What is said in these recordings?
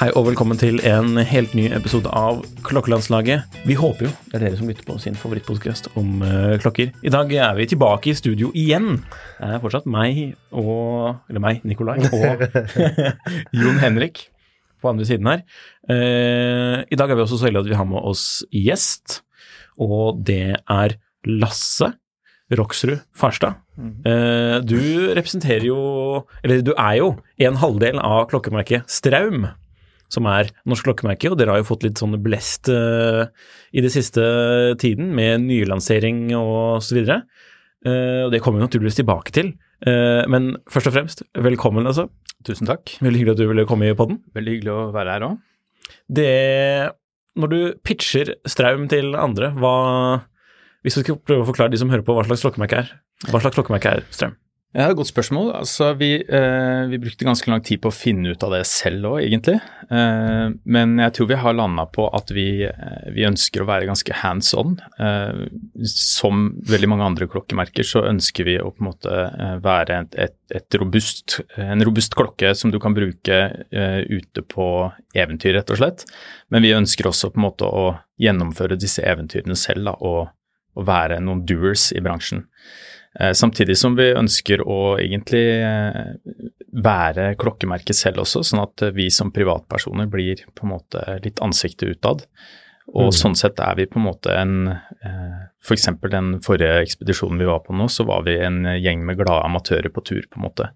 Hei og velkommen til en helt ny episode av Klokkelandslaget. Vi håper jo det er dere som lytter på sin favorittpodkast om uh, klokker. I dag er vi tilbake i studio igjen. Det er fortsatt meg og Eller meg, Nikolai, og Jon Henrik på andre siden her. Uh, I dag er vi også så heldige at vi har med oss gjest, og det er Lasse. Roksrud Farstad. Uh, du representerer jo Eller du er jo en halvdel av klokkemerket Straum som er norsk klokkemerke, og dere har jo fått litt sånn blest uh, i det siste tiden med nylansering og så videre. Uh, og det kommer vi naturligvis tilbake til. Uh, men først og fremst, velkommen, altså. Tusen takk. Veldig hyggelig at du ville komme i podden. Veldig hyggelig å være her òg. Det Når du pitcher Straum til andre, hva Hvis du skal prøve å forklare de som hører på hva slags klokkemerke er, hva slags klokkemerke er Straum? Ja, godt spørsmål. Altså, vi, eh, vi, brukte ganske lang tid på å finne ut av det selv òg, egentlig. Eh, men jeg tror vi har landa på at vi, eh, vi, ønsker å være ganske hands on. Eh, som veldig mange andre klokkemerker så ønsker vi å på en måte eh, være et, et, et robust, en robust klokke som du kan bruke eh, ute på eventyr, rett og slett. Men vi ønsker også på en måte å gjennomføre disse eventyrene selv da, og, og være noen doers i bransjen. Eh, samtidig som vi ønsker å egentlig eh, være klokkemerket selv også, sånn at vi som privatpersoner blir på en måte litt ansiktet utad. Og mm. sånn sett er vi på en måte en eh, F.eks. For den forrige ekspedisjonen vi var på nå, så var vi en gjeng med glade amatører på tur, på en måte.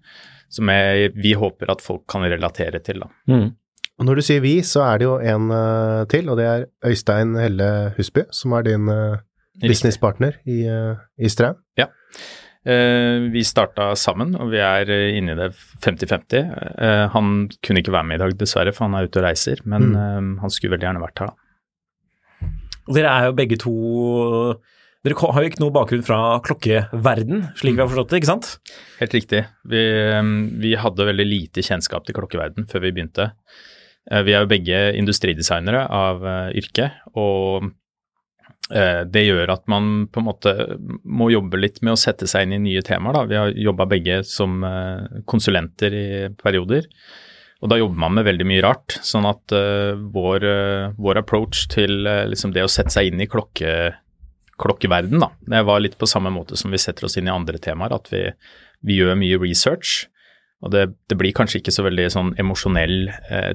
Som jeg, vi håper at folk kan relatere til, da. Mm. Og når du sier vi, så er det jo en uh, til, og det er Øystein Helle Husby, som er din uh, businesspartner i, uh, i Straum. Ja. Uh, vi starta sammen, og vi er inne i det 50-50. Uh, han kunne ikke være med i dag, dessverre, for han er ute og reiser. Men mm. uh, han skulle veldig gjerne vært her, da. Dere er jo begge to Dere har jo ikke noe bakgrunn fra klokkeverden, slik vi har forstått det, ikke sant? Helt riktig. Vi, vi hadde veldig lite kjennskap til klokkeverden før vi begynte. Vi er jo begge industridesignere av yrke, og Eh, det gjør at man på en måte må jobbe litt med å sette seg inn i nye temaer. Da. Vi har jobba begge som eh, konsulenter i perioder. Og da jobber man med veldig mye rart. Sånn at uh, vår, vår, approach til liksom det å sette seg inn i klokke, klokkeverden, da, det var litt på samme måte som vi setter oss inn i andre temaer. At vi, vi gjør mye research. Og det, det, blir kanskje ikke så veldig sånn emosjonell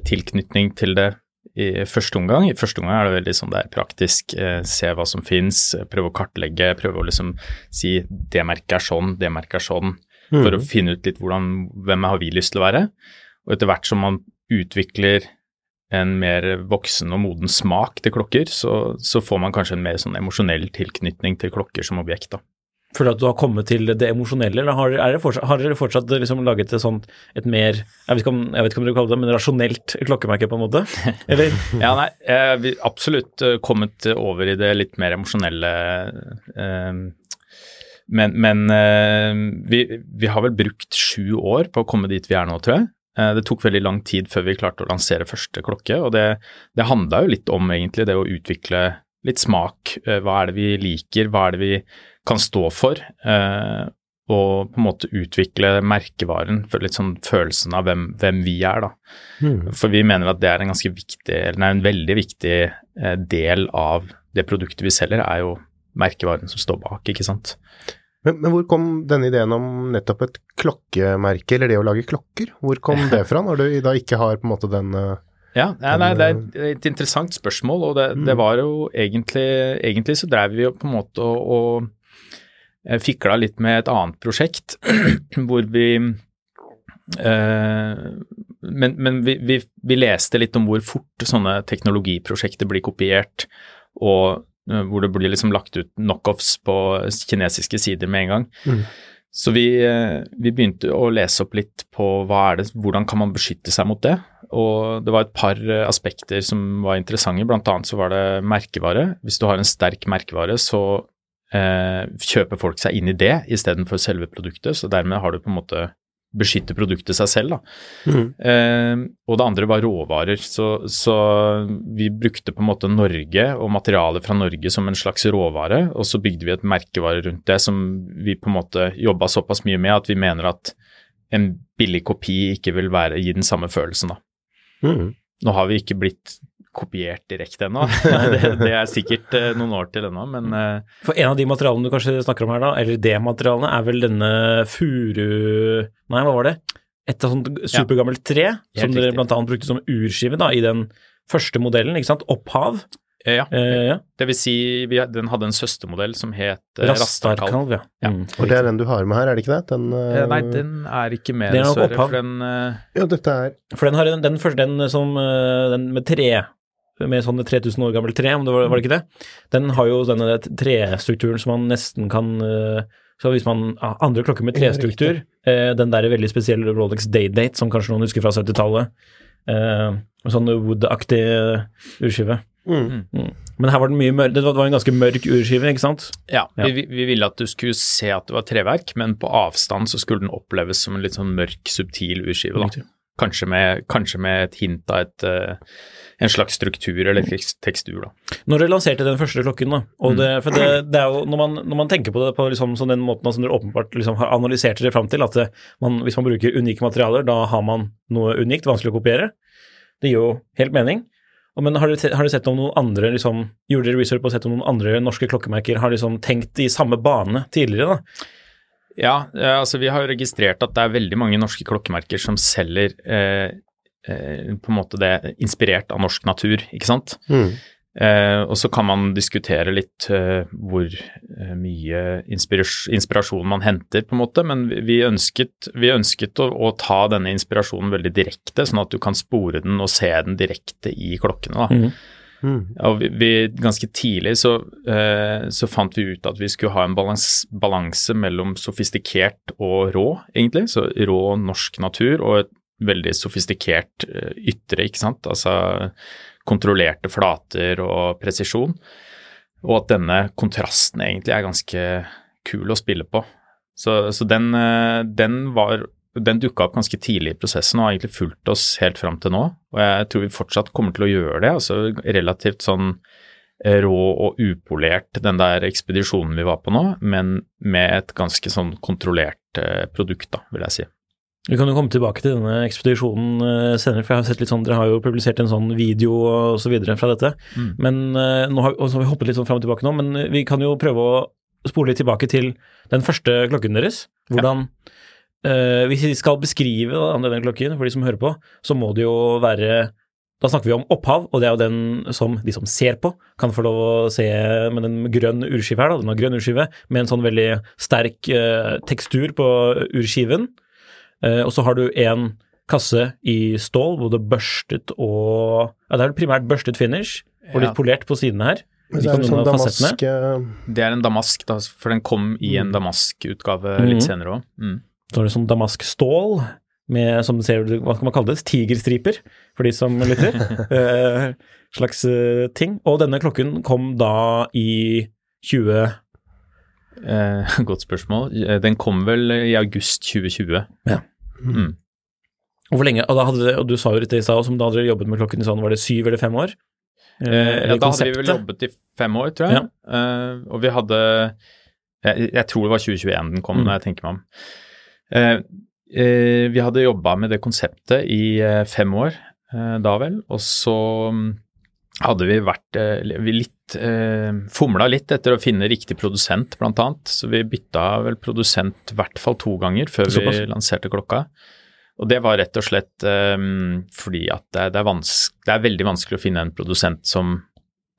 tilknytning til det i første omgang. I første omgang er det veldig sånn det er praktisk, eh, se hva som fins, prøve å kartlegge, prøve å liksom si det merket er sånn, det merket er sånn, mm. for å finne ut litt hvordan, hvem har vi lyst til å være. Og etter hvert som man utvikler en mer voksen og moden smak til klokker, så, så får man kanskje en mer sånn emosjonell tilknytning til klokker som objekt. da. Føler du at du har kommet til det emosjonelle, eller har, dere fortsatt, har dere fortsatt liksom laget et sånt et mer jeg vet, ikke om, jeg vet ikke om dere kaller det men rasjonelt klokkemerke, på en måte? Eller? ja, nei, jeg vi har absolutt eh, kommet over i det litt mer emosjonelle. Eh, men, men vi, vi, har vel brukt sju år på å komme dit vi er nå, tror jeg. Det tok veldig lang tid før vi klarte å lansere første klokke, og det, det handla jo litt om egentlig det å utvikle litt smak. Hva er det vi liker, hva er det vi kan stå for. Eh, og på en måte utvikle merkevaren for litt sånn følelsen av hvem, hvem vi er, da. Mm. For vi mener at det er en ganske viktig, eller er en veldig viktig eh, del av det produktet vi selger, er jo merkevaren som står bak, ikke sant. Men, men hvor kom denne ideen om nettopp et klokkemerke, eller det å lage klokker? Hvor kom det fra, når du da ikke har på en måte den eh, Ja, nei, nei, det er et interessant spørsmål, og det, det var jo egentlig Egentlig så drev vi jo på en måte og, og eh, fikla litt med et annet prosjekt, hvor vi eh, Men, men vi, vi, vi leste litt om hvor fort sånne teknologiprosjekter blir kopiert, og eh, hvor det blir liksom lagt ut knockoffs på kinesiske sider med en gang. Mm. Så vi, eh, vi begynte å lese opp litt på det, hvordan kan man beskytte seg mot det. Og det var et par eh, aspekter som var interessante, annet så var det merkevare. Hvis du har en sterk merkevare, så eh, kjøper folk seg inn i det istedenfor selve produktet, så dermed har du på en måte beskytter produktet seg selv. Da. Mm. Eh, og det andre var råvarer. Så, så vi brukte på en måte Norge og materialet fra Norge som en slags råvare, og så bygde vi et merkevare rundt det som vi på en måte jobba såpass mye med at vi mener at en billig kopi ikke vil være, gi den samme følelsen. da. Mm. Nå har vi ikke blitt kopiert direkte ennå, det, det er sikkert eh, noen år til ennå, men eh, For en av de materialene du kanskje snakker om her, da, eller det materialene, er vel denne furu... Nei, hva var det? Et av sånt supergammelt tre, som dere bl.a. brukte som urskive da, i den første modellen, ikke sant? Opphav. ja. Eh, ja. Det vil si, vi, den hadde en søstermodell som het eh, Rastarkalv. Rastarkalv, ja. Ja. Mm. Og det er den du har med her, er det ikke det? Den, eh, Nei, den er ikke med, er dessverre. For den Ja, dette er For den har den, den første, den som Den med tre med sånne 3000 år gammelt tre, om det var, var det ikke det? Den har jo denne trestrukturen som man nesten kan eh, Så hvis man Andre klokker med trestruktur, eh, den der veldig spesielle Rolex Day-Date, som kanskje noen husker fra 70-tallet, eh, sånn wood-aktig urskive. mm. Men her var den mye mørk, det var en ganske mørk urskive, ikke sant? Ja, Ja. Vi, vi ville at du skulle se at det var treverk, men på avstand så skulle den oppleves som en litt sånn mørk, subtil urskive. da. da. Kanskje med, kanskje med et hint av et, eh, en slags struktur eller tekstur. da. Når dere lanserte den første klokken, da, og Mm. det, for det, det er jo, når man, når man tenker på det på liksom, sånn den måten som dere åpenbart liksom, har analysert dere fram til, at man, hvis man bruker unike materialer, da har man noe unikt, vanskelig å kopiere. Det gir jo helt mening. Men har dere, har dere sett om noen andre, liksom, gjorde dere research på å sett om noen andre norske klokkemerker har liksom tenkt i samme bane tidligere, da? Ja, eh, altså vi har registrert at det er veldig mange norske klokkemerker som selger eh, eh, på en måte det inspirert av norsk natur, ikke sant. Mm. Eh, og så kan man diskutere litt eh, hvor eh, mye inspiras inspirasjon man henter, på en måte, men vi- ønsket, vi ønsket å, å ta denne inspirasjonen veldig direkte, sånn at du kan spore den og se den direkte i klokkene. da. Mhm. Mm. Og vi, vi, ganske tidlig så, eh, så fant vi ut at vi skulle ha en balans, balanse mellom sofistikert og rå, egentlig. Så rå norsk natur og et veldig sofistikert eh, ytre, ikke sant. Altså kontrollerte flater og presisjon. Og at denne kontrasten egentlig er ganske kul å spille på. Så, så den, eh, den var den dukka opp ganske tidlig i prosessen og har egentlig fulgt oss helt fram til nå. Og jeg tror vi fortsatt kommer til å gjøre det. altså Relativt sånn eh, rå og upolert den der ekspedisjonen vi var på nå, men med et ganske sånn kontrollert eh, produkt, da, vil jeg si. Vi kan jo komme tilbake til denne ekspedisjonen eh, senere, for jeg har sett litt sånn, dere har jo publisert en sånn video og så videre fra dette. Mm. Men nå har, har vi hoppet litt sånn fram og tilbake nå, men vi kan jo prøve å spole litt tilbake til den første klokken deres. Hvordan eh, Hvis vi skal beskrive da, denne klokken for de som hører på, så må det jo være da snakker vi om opphav, og det er jo den som de som ser på, kan få lov å se med den grønn urskive her. da, Den har grønn urskive med en sånn veldig sterk uh, tekstur på urskiven. Uh, og så har du en kasse i stål, både børstet og Ja, det er vel primært børstet finish, og litt polert på sidene her. Men det er sånn damask Det er en damask, da, for den kom i en damask-utgave litt Mhm. senere òg. Mm. Så er det sånn damaskstål med, som du ser, hva skal man kalle det, tigerstriper, for de som lytter. eh, slags eh, ting. Og denne klokken kom da i 20... Eh, godt spørsmål. Eh, Den kom vel i august 2020. Ja. Mm. Og hvor lenge, og, da hadde, og du sa jo dette i stad, som da hadde dere jobbet med klokken i sånn, var det syv eller fem år? Eh, ja, da da hadde vi vel jobbet i fem år, tror jeg. Eh, og vi hadde Jeg, jeg tror det var 2021 den kom, Mm. når jeg tenker meg om. Eh, eh, vi hadde jobba med det konseptet i eh, fem år da vel, og så mm, hadde vi vært vi litt Fomla litt etter å finne riktig produsent, annet. Så vi bytta vel produsent i hvert fall to ganger før vi lanserte klokka. Og det var rett og slett eh, fordi at det, det, er det er veldig vanskelig å finne en produsent som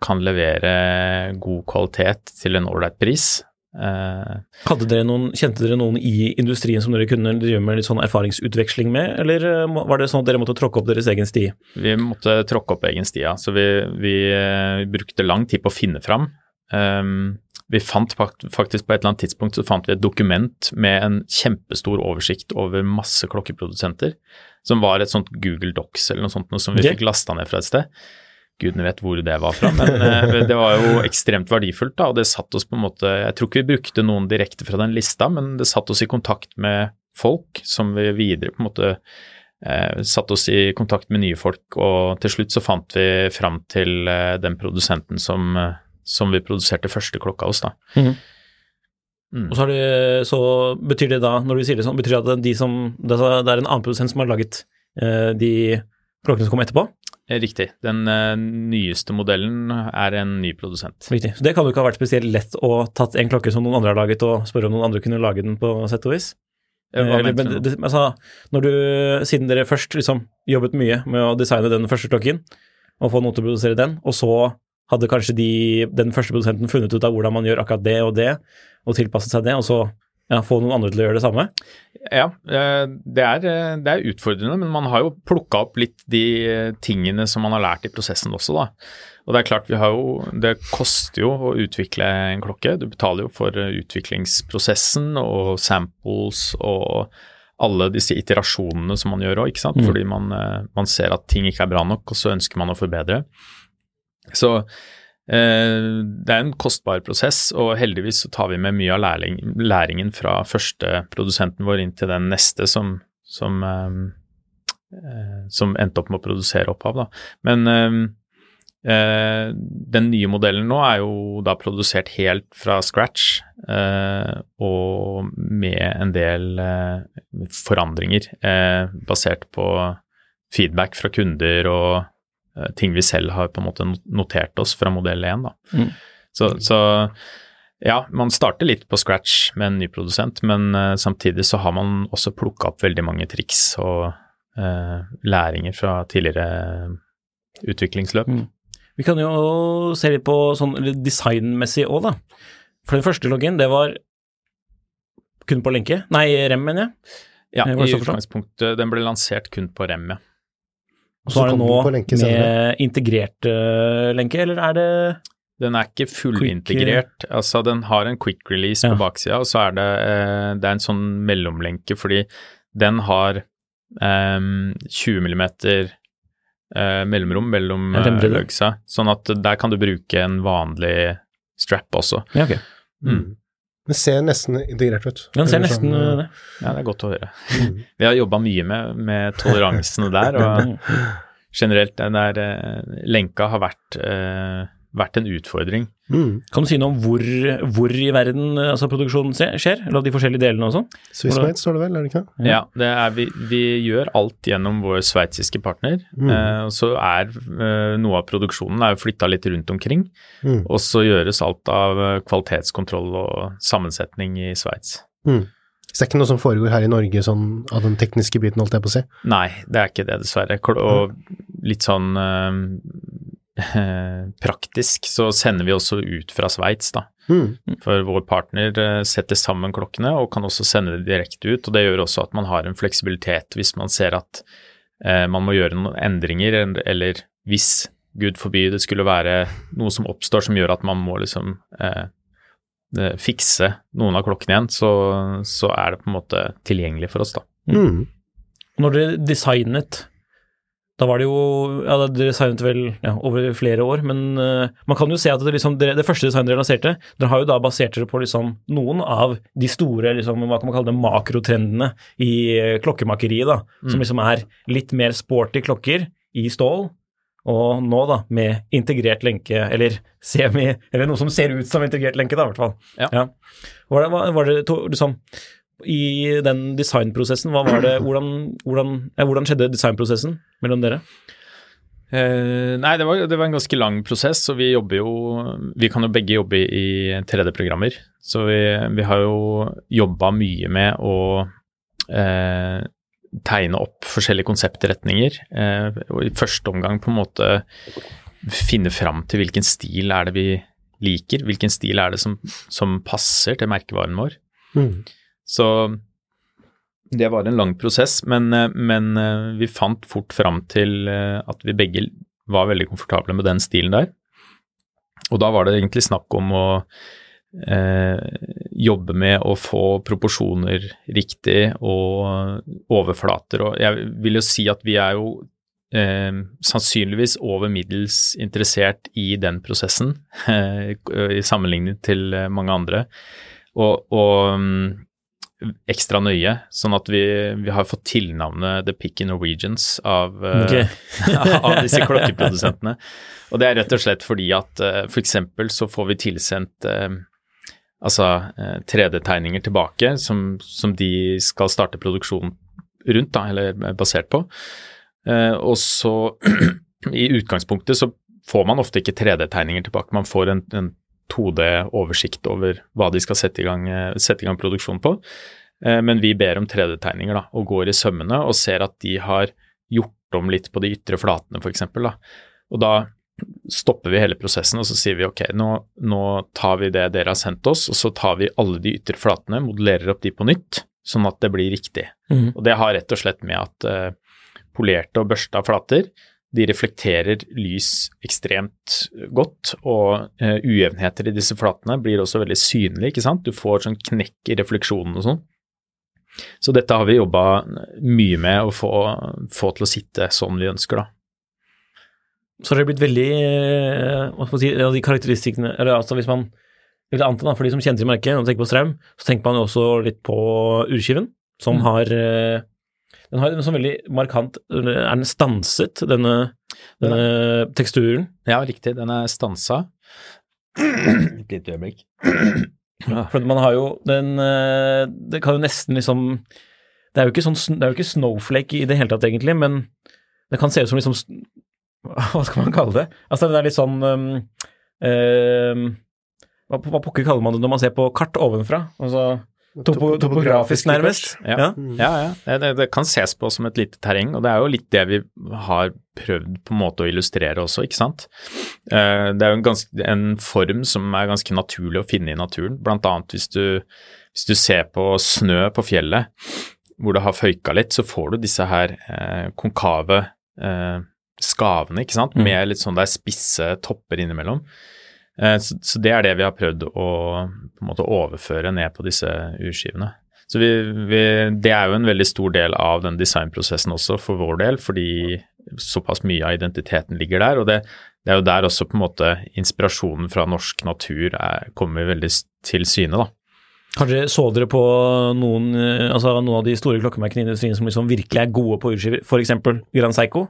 kan levere god kvalitet til en ålreit pris. Eh, Hadde dere noen, kjente dere noen i industrien som dere kunne drive med litt sånn erfaringsutveksling med, eller eh, var det sånn at dere måtte tråkke opp deres egen sti? Vi måtte tråkke opp egen sti, ja. Så vi, vi vi brukte lang tid på å finne fram. Um, vi fant faktisk på et eller annet tidspunkt så fant vi et dokument med en kjempestor oversikt over masse klokkeprodusenter, som var et sånt Google Docs eller noe sånt noe som vi okay. fikk lasta ned fra et sted. Gudene vet hvor det var fra, men eh, det var jo ekstremt verdifullt, da, og det satt oss på en måte Jeg tror ikke vi brukte noen direkte fra den lista, men det satt oss i kontakt med folk som vi videre på en måte eh, satte oss i kontakt med nye folk, og til slutt så fant vi fram til eh, den produsenten som, som vi produserte første klokka hos, da. Mhm. Mm. Og så, har det, så betyr det da, når du sier det sånn, betyr det at de som, det er en annen produsent som har laget eh, de klokkene som kom etterpå? Eh, Riktig. Den uh, nyeste modellen er en ny produsent. Riktig. Så det kan jo ikke ha vært spesielt lett å tatt en klokke som noen andre har laget, og spørre om noen andre kunne lage den på sett og vis? Eh, Eller, men, det, altså, når du, siden dere først liksom jobbet mye med å designe den første klokken, og få noen til å produsere den, og så hadde kanskje de, den første produsenten funnet ut av hvordan man gjør akkurat det og det, og tilpasset seg det, og så ja, få noen andre til å gjøre det samme? Ja, eh, det er, eh, det er utfordrende, men man har jo plukka opp litt de tingene som man har lært i prosessen også, da. Og det er klart, vi har jo Det koster jo å utvikle en klokke. Du betaler jo for eh, utviklingsprosessen og samples og alle disse iterasjonene som man gjør òg, ikke sant. Mm. Fordi man, man ser at ting ikke er bra nok, og så ønsker man å forbedre. Så det er en kostbar prosess, og heldigvis så tar vi med mye av læring, læringen fra første produsenten vår inn til den neste som, som, eh, eh, som endte opp med å produsere opphav. Da. Men eh, eh, den nye modellen nå er jo da produsert helt fra scratch, eh, og med en del eh, forandringer eh, basert på feedback fra kunder og eh, ting vi selv har på en måte notert oss fra modell 1. Da. Mm. Så, så ja, man starter litt på scratch med en ny produsent, men uh, samtidig så har man også plukka opp veldig mange triks og uh, læringer fra tidligere utviklingsløp. Mm. Vi kan jo se litt på sånn designmessig òg, da. For den første loggen, det var kun på lenke? Nei, rem, mener jeg. Ja, Eh, i utgangspunktet Den ble lansert kun på rem, ja. Og så er det nå lenke med integrert uh, lenke, eller er det Den er ikke fullintegrert. Altså, den har en quick release Ja. på baksida, og så er det, uh, det er en sånn mellomlenke, fordi den har um, 20 millimeter uh, mellomrom mellom eh, sånn at der kan du bruke en vanlig strap også. Ja, ok. Mm. Den ser nesten integrert ut. Den ser nesten sånn, eh, det. Ja, det er godt å høre. mm. Vi har jobba mye med, med toleransene der, og generelt den der eh, lenka har vært, eh, vært en utfordring. Mm. Kan du si noe om hvor, hvor i verden eh, altså, produksjonen skjer? Eller de forskjellige delene og sånn? Swissmade står det vel, er det ikke det? Ja, det er, vi, vi gjør alt gjennom vår sveitsiske partner. Mm. Eh, så er eh, noe av produksjonen er jo flytta litt rundt omkring. Mm. Og så gjøres alt av eh, kvalitetskontroll og sammensetning i Sveits. Mm. Så det er ikke noe som foregår her i Norge, sånn av den tekniske biten, holdt jeg på å si. Nei, det er ikke det, dessverre. Og litt sånn eh, praktisk så sender vi også ut fra Sveits, da. Mm. For vår partner eh, setter sammen klokkene og kan også sende det direkte ut. og Det gjør også at man har en fleksibilitet hvis man ser at eh, man må gjøre noen endringer, eller, eller hvis Gud forby det skulle være noe som oppstår som gjør at man må liksom eh, eh, fikse noen av klokkene igjen, så, så er det på en måte tilgjengelig for oss, da. Mm. Når dere designet da var det jo Ja, dere designet vel ja, over flere år, men uh, man kan jo se at det, liksom, det, det første designet dere lanserte, dere har jo da basert dere på liksom noen av de store, liksom, hva kan man kalle det, makrotrendene i eh, klokkemakeriet, da, som Mm. liksom er litt mer sporty klokker i stål, Og nå, da, med integrert lenke, eller semi, eller noe som ser ut som integrert lenke, da, i hvert fall. Ja. Var det, var, var det to- liksom I den designprosessen, hva var det Hvordan, hvordan, ja, hvordan skjedde designprosessen mellom dere? Uh, nei, det var, det var en ganske lang prosess, og vi jobber jo Vi kan jo begge jobbe i 3D-programmer. Så vi, vi har jo jobba mye med å uh, tegne opp forskjellige konseptretninger. Uh, og i første omgang på en måte finne fram til hvilken stil er det vi liker. Hvilken stil er det som, som passer til merkevaren vår. Mm. Så det var en lang prosess, men, eh, men eh, vi fant fort fram til eh, at vi begge var veldig komfortable med den stilen der. Og da var det egentlig snakk om å eh, jobbe med å få proporsjoner riktig og overflater. Og jeg vil jo si at vi er jo eh, sannsynligvis over middels interessert i den prosessen, eh, i sammenligning til mange andre. Og, og mm, ekstra nøye, sånn at vi, vi har fått tilnavnet The Picky Norwegians av, okay. Av disse klokkeprodusentene. Og det er rett og slett fordi at uh, f.eks. så får vi tilsendt eh, altså eh, 3D-tegninger tilbake som, som de skal starte produksjon rundt, da, eller basert på. Eh, og så i utgangspunktet så får man ofte ikke 3D-tegninger tilbake, man får en, en 2D-oversikt over hva de skal sette i gang, eh, sette i gang produksjon på. Eh, Men vi ber om 3D-tegninger og går i sømmene og ser at de har gjort om litt på de ytre flatene f.eks. Og da stopper vi hele prosessen og så sier vi ok, nå, nå tar vi det dere har sendt oss, og så tar vi alle de ytre flatene, modellerer opp de på nytt, sånn at det blir riktig. Mm. Og det har rett og slett med at uh, polerte og børsta flater de reflekterer lys ekstremt godt, og eh, ujevnheter i disse flatene blir også veldig synlige, ikke sant. Du får sånn knekk i refleksjonen og sånn. Så dette har vi jobba mye med å få, få til å sitte sånn vi ønsker, da. Så har det blitt veldig eh, Hva skal man si De karakteristikkene Eller altså hvis man vil anta da, For de som kjenner til merket og tenker på strøm, så tenker man jo også litt på urskiven, som Mm. har eh, Den har en sånn veldig markant Er den stanset, denne, denne teksturen? Ja, riktig. Den er stansa. Et lite øyeblikk. For man har jo den eh, Det kan jo nesten liksom Det er jo ikke sånn Det er jo ikke snowflake i det hele tatt, egentlig, men det kan se ut som liksom Hva skal man kalle det? Altså, det er litt sånn um, um, hva, hva pokker kaller man det når man ser på kart ovenfra? Altså topo, topografisk, nærmest? Ja, ja. ja. Det, det, kan ses på som et lite terreng, og det er jo litt det vi har prøvd på en måte å illustrere også, ikke sant. Eh, Det er jo en, ganske, en form som er ganske naturlig å finne i naturen, blant annet hvis du, hvis du ser på snø på fjellet, hvor det har føyka litt, så får du disse her eh, konkave eh, skavene, ikke sant, Mm. med litt sånn der spisse topper innimellom. Eh, Så, så det er det vi har prøvd å på en måte overføre ned på disse urskivene. Så vi, vi, det er jo en veldig stor del av den designprosessen også for vår del, fordi såpass mye av identiteten ligger der. Og det, det er jo der også på en måte inspirasjonen fra norsk natur er, kommer veldig til syne, da. Kanskje så dere på noen, eh, altså noen av de store klokkemerkene i industrien som liksom virkelig er gode på urskiver, f.eks. Grand Seiko?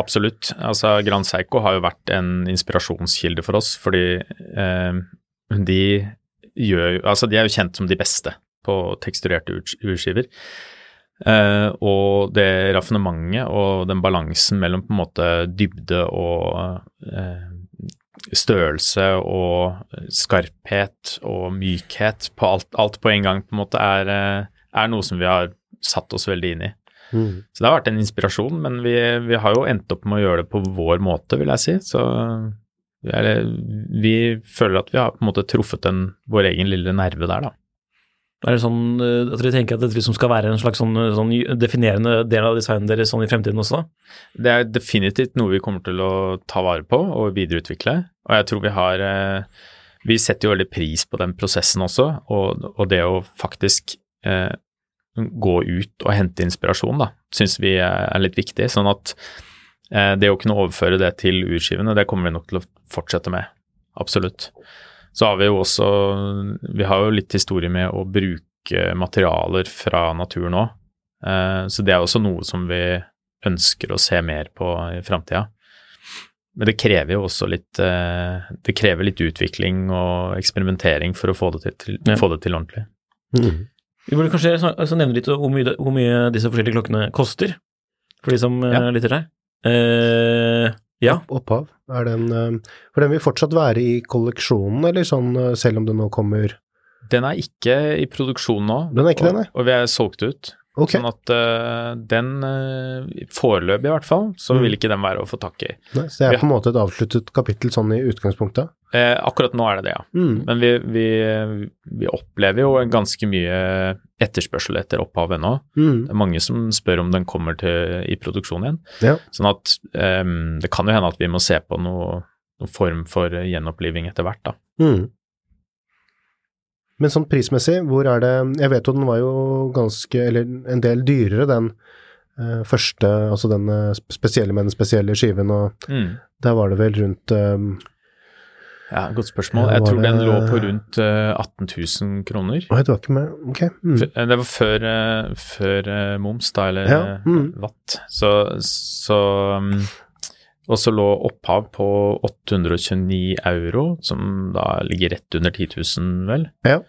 Absolutt. Altså, Grand Seiko har jo vært en inspirasjonskilde for oss, fordi eh, de gjør Altså, de er jo kjent som de beste på teksturerte urskiver. Eh, og det raffinementet og den balansen mellom på en måte dybde og eh, størrelse og skarphet og mykhet på alt, alt på en gang, på en måte, er, eh, er noe som vi har satt oss veldig inn i. Mm. Så det har vært en inspirasjon, men vi, vi har jo endt opp med å gjøre det på vår måte, vil jeg si. Så vi, er, vi føler at vi har på en måte truffet en, vår egen lille nerve der, da. Er det sånn eh, at dere tenker at dette liksom skal være en slags sånn, sånn definerende del av designen deres sånn i fremtiden også? Det er definitivt noe vi kommer til å ta vare på og videreutvikle. Og jeg tror vi har eh, Vi setter jo veldig pris på den prosessen også, og, og det å faktisk eh, gå ut og hente inspirasjon, da, syns vi er, litt viktig. Sånn at eh, det å kunne overføre det til urskivene, det kommer vi nok til å fortsette med. Absolutt. Så har vi jo også Vi har jo litt historie med å bruke materialer fra naturen òg. Eh, så det er også noe som vi ønsker å se mer på i framtida. men det krever jo også litt eh, Det krever litt utvikling og eksperimentering for å få det til, til, Ja. få det til ordentlig. Mm. Vi burde kanskje altså nevne litt hvor mye, hvor mye disse forskjellige klokkene koster, for de som eh, Ja. lytter her. Eh, ja. Opphav, er den eh, For den vil fortsatt være i kolleksjonen, eller sånn eh, selv om det nå kommer Den er ikke i produksjon nå, Den er ikke det, nei? og, og vi er solgt ut. Ok, Sånn at uh, den uh, Foreløpig i hvert fall, så Mm. vil ikke den være å få tak i. nei, så det er på en måte et avsluttet kapittel sånn i utgangspunktet? Eh, akkurat nå er det det, ja. Mm. Men vi, vi, vi opplever jo ganske mye etterspørsel etter opphav ennå. Mm. Det er mange som spør om den kommer til, i produksjon igjen. Ja. Sånn at um, det kan jo hende at vi må se på noe, noen form for gjenoppliving etter hvert, da. Mm. Men sånn prismessig, hvor er det Jeg vet jo den var jo ganske, eller en del dyrere, den uh, første, altså den eh, spesielle med den spesielle skiven, og der var det vel rundt um, Ja, Godt spørsmål. Jeg tror den lå på rundt eh, 18 000 kroner. Det var ikke med Ok. Mm. Det var før, før moms, da, eller Ja, mm. watt. Så, så um, Og så lå opphav på 829 euro, som da ligger rett under 10 000, vel. Ja.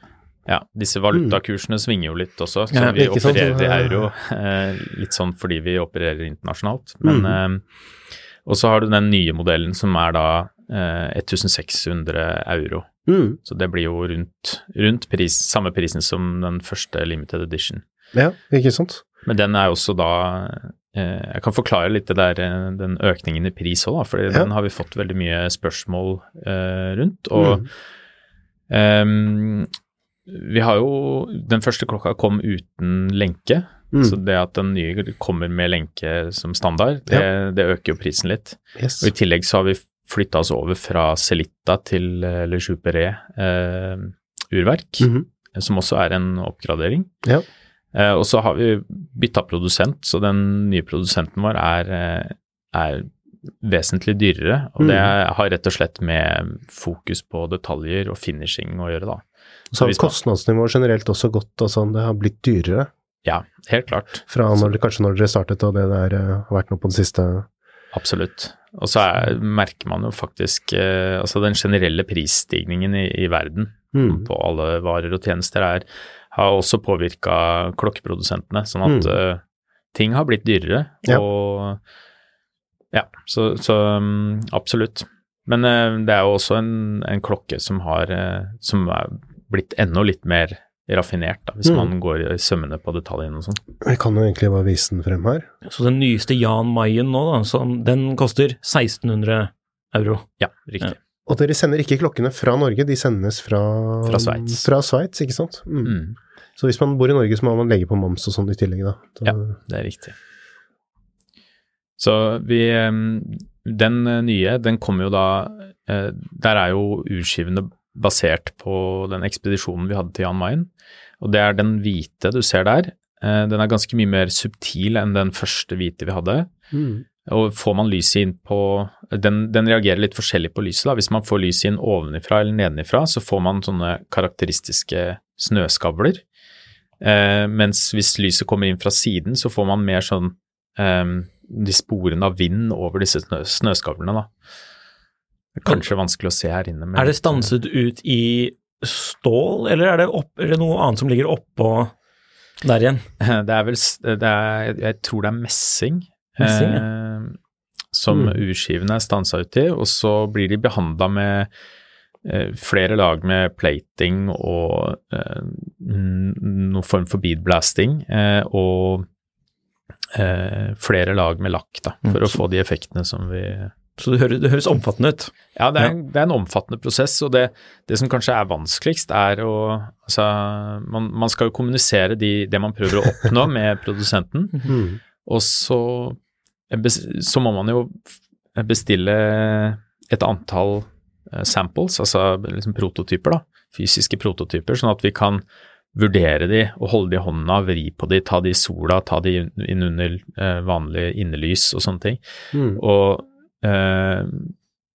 Ja, disse valutakursene svinger jo litt også, så Ja, vi opererer så- i euro. Eh, litt sånn fordi vi opererer internasjonalt. Men, Mm. eh, og så har du den nye modellen som er da eh, 1600 euro. Mm. Så det blir jo rundt, rundt pris, samme prisen som den første limited edition. Ja, ikke sant? Men den er også da Jeg kan forklare litt der, eh, den økningen i pris òg, for Ja. den har vi fått veldig mye spørsmål eh, rundt. Og Mm. ehm, vi har jo Den første klokka kom uten lenke. Mm. Så det at den nye kommer med lenke som standard, det, det øker jo prisen litt. Yes. Og I tillegg så har vi flytta oss over fra Celita til eh, Le Chouperet eh, urverk, Mhm. som også er en oppgradering. Ja. Eh, og så har vi bytta produsent, så den nye produsenten vår er, eh, er vesentlig dyrere. Og det Mm. har rett og slett med fokus på detaljer og finishing å gjøre, da. Så har kostnadsnivået generelt også gått, altså det har blitt dyrere Ja, helt klart. fra når, kanskje når dere startet og det der eh, har vært noe på det siste? Absolutt. Og så er, merker man jo faktisk eh, altså den generelle prisstigningen i, i verden Mm. på alle varer og tjenester er, har også påvirka klokkeprodusentene, sånn at Mm. eh, ting har blitt dyrere. Ja. Og ja, så, så mm, absolutt. Men eh, det er jo også en, en klokke som har eh, som er blitt enda litt mer raffinert, da, hvis Mm. man går i sømmene på detaljene og sånn. Vi kan jo egentlig bare vise den frem her. Så den nyeste Jan Mayen nå, da, som, den koster 1600 euro. Ja, riktig. Og dere sender ikke klokkene fra Norge, de sendes fra Fra Sveits. Fra Sveits, ikke sant? Mm. Mm, Så hvis man bor i Norge, så må man legge på moms og sånn i tillegg, da. Så, Ja. det er riktig. Så vi Den eh, nye, den kommer jo da eh, Der er jo urskivene basert på den ekspedisjonen vi hadde til Jan Mayen. Og det er den hvite du ser der. Eh, Den er ganske mye mer subtil enn den første hvite vi hadde. Mm. Og får man lyset inn på den, den reagerer litt forskjellig på lyset. da. Hvis man får lyset inn ovenifra eller nedenifra, så får man sånne karakteristiske snøskavler. Eh, mens hvis lyset kommer inn fra siden, så får man mer sånn eh, de sporene av vind over disse snø, snøskavlene, da. Det er kanskje vanskelig å se her inne. men- Er det stanset ut i stål, eller er det, opp, er det noe annet som ligger oppå der igjen? Det er vel det er, Jeg tror det er messing. Eh, som Mm. urskivene er stansa ut i, og så blir de behandla med eh, flere lag med plating og eh, noen form for beadblasting, eh, og eh, flere lag med lakk, da, for Mm, å få de effektene som vi Så det høres, det høres omfattende ut. ja, det er, det er en omfattende prosess, og det, det som kanskje er vanskeligst, er å Altså, man, man skal jo kommunisere de, det man prøver å oppnå med produsenten, Mm. Og så, så må man jo bestille et antall eh, samples, altså liksom prototyper, da, fysiske prototyper, sånn at vi kan vurdere de og holde de i hånda, vri på de, ta de i sola, ta de inn under eh, vanlig innelys og sånne ting. Mm. Og, eh,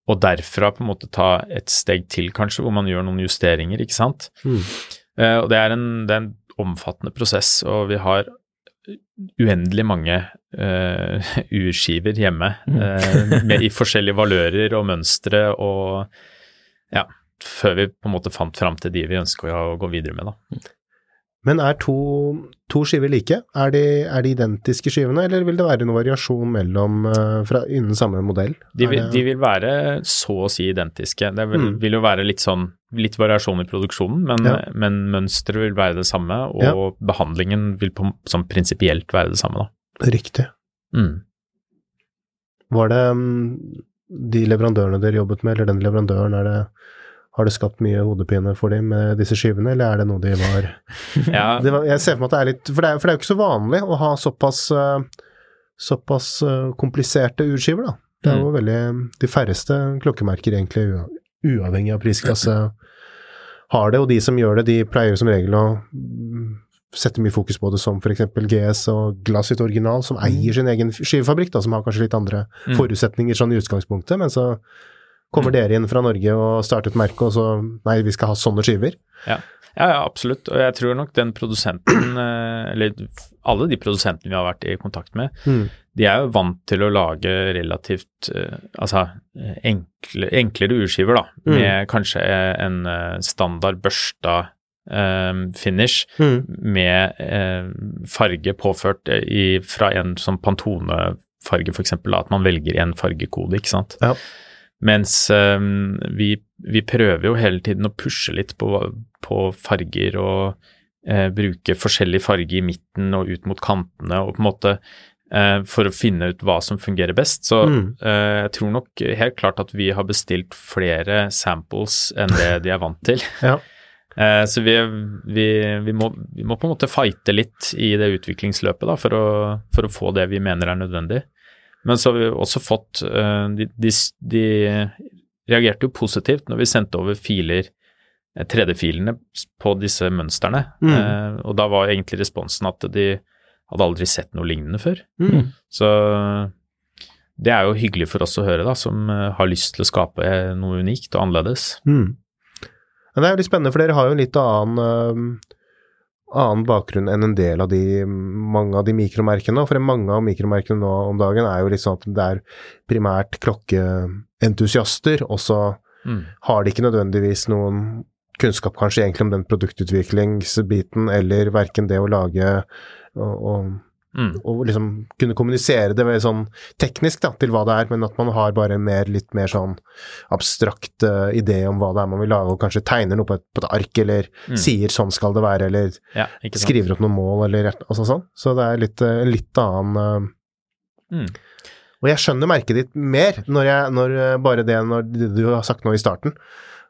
og derfra på en måte ta et steg til, kanskje, hvor man gjør noen justeringer, ikke sant. Mm. Eh, og det er, en, det er en omfattende prosess, og vi har uendelig mange uh, urskiver hjemme uh, med, i forskjellige valører og mønstre og ja, før vi på en måte fant fram til de vi ønsker å gå videre med, da. Men er to, to skiver like? Er de, er de, identiske skivene, eller vil det være noe variasjon mellom uh, fra, innen samme modell? De vil, de vil, være så å si identiske. Det vil, mm. vil, jo være litt sånn litt variasjon i produksjonen, men, ja. men mønsteret vil være det samme, og ja. behandlingen vil på, som prinsipielt være det samme, da. Riktig. Mm. Var det um, de leverandørene dere jobbet med, eller den leverandøren, er det har det skapt mye hodepine for dem med disse skivene, eller er det noe de var, ja. var Jeg ser for meg at det er litt For det er, for det er jo ikke så vanlig å ha såpass, uh, såpass uh, kompliserte urskiver, da. Det er jo mm. veldig De færreste klokkemerker, egentlig, uavhengig av prisklasse, har det. Og de som gjør det, de pleier som regel å sette mye fokus på det, som f.eks. GS og Glassit Original, som eier mm. sin egen skivefabrikk, da, som har kanskje litt andre mm. forutsetninger sånn i utgangspunktet, men så Kommer dere inn fra Norge og starter et merke, og så Nei, vi skal ha sånne skiver. Ja. ja, ja absolutt. Og jeg tror nok den produsenten, eh, eller alle de produsentene vi har vært i kontakt med, mm. de er jo vant til å lage relativt eh, altså enkle, enklere urskiver, da. Mm. Med kanskje en eh, standard børsta Um, finish mm. med um, farge påført i, fra en sånn Pantone-farge, f.eks. At man velger en fargekode, ikke sant. Ja. Mens um, vi, vi, prøver jo hele tiden å pushe litt på, på farger og uh, bruke forskjellig farge i midten og ut mot kantene og på en måte uh, for å finne ut hva som fungerer best. Så mm. uh, jeg tror nok helt klart at vi har bestilt flere samples enn det de er vant til. ja. Så vi, vi, vi, må, vi, må, på en måte fighte litt i det utviklingsløpet da, for, å, for å få det vi mener er nødvendig. Men så har vi også fått uh, de, de, de, reagerte jo positivt når vi sendte over filer, 3D-filene, eh, på disse mønstrene. Mm. Eh, og da var egentlig responsen at de hadde aldri sett noe lignende før. Mm. Så det er jo hyggelig for oss å høre, da, som uh, har lyst til å skape noe unikt og annerledes. Mm. Men det er jo litt spennende, for dere har jo en litt annen annen bakgrunn enn en del av de, mange av de mikromerkene. For mange av mikromerkene nå om dagen er jo litt sånn at det er primært klokkeentusiaster, og så mm. har de ikke nødvendigvis noen kunnskap kanskje egentlig om den produktutviklingsbiten, eller verken det å lage og, og Mm. Og liksom kunne kommunisere det sånn teknisk da, til hva det er, men at man har bare mer, litt mer sånn abstrakt uh, idé om hva det er man vil lage, og kanskje tegner noe på et, på et ark, eller mm. sier 'sånn skal det være', eller ja, skriver opp noen mål, eller altså sånn. Så det er litt, uh, litt annen uh, mm. Og jeg skjønner merket ditt mer når, jeg, når bare det når du har sagt noe i starten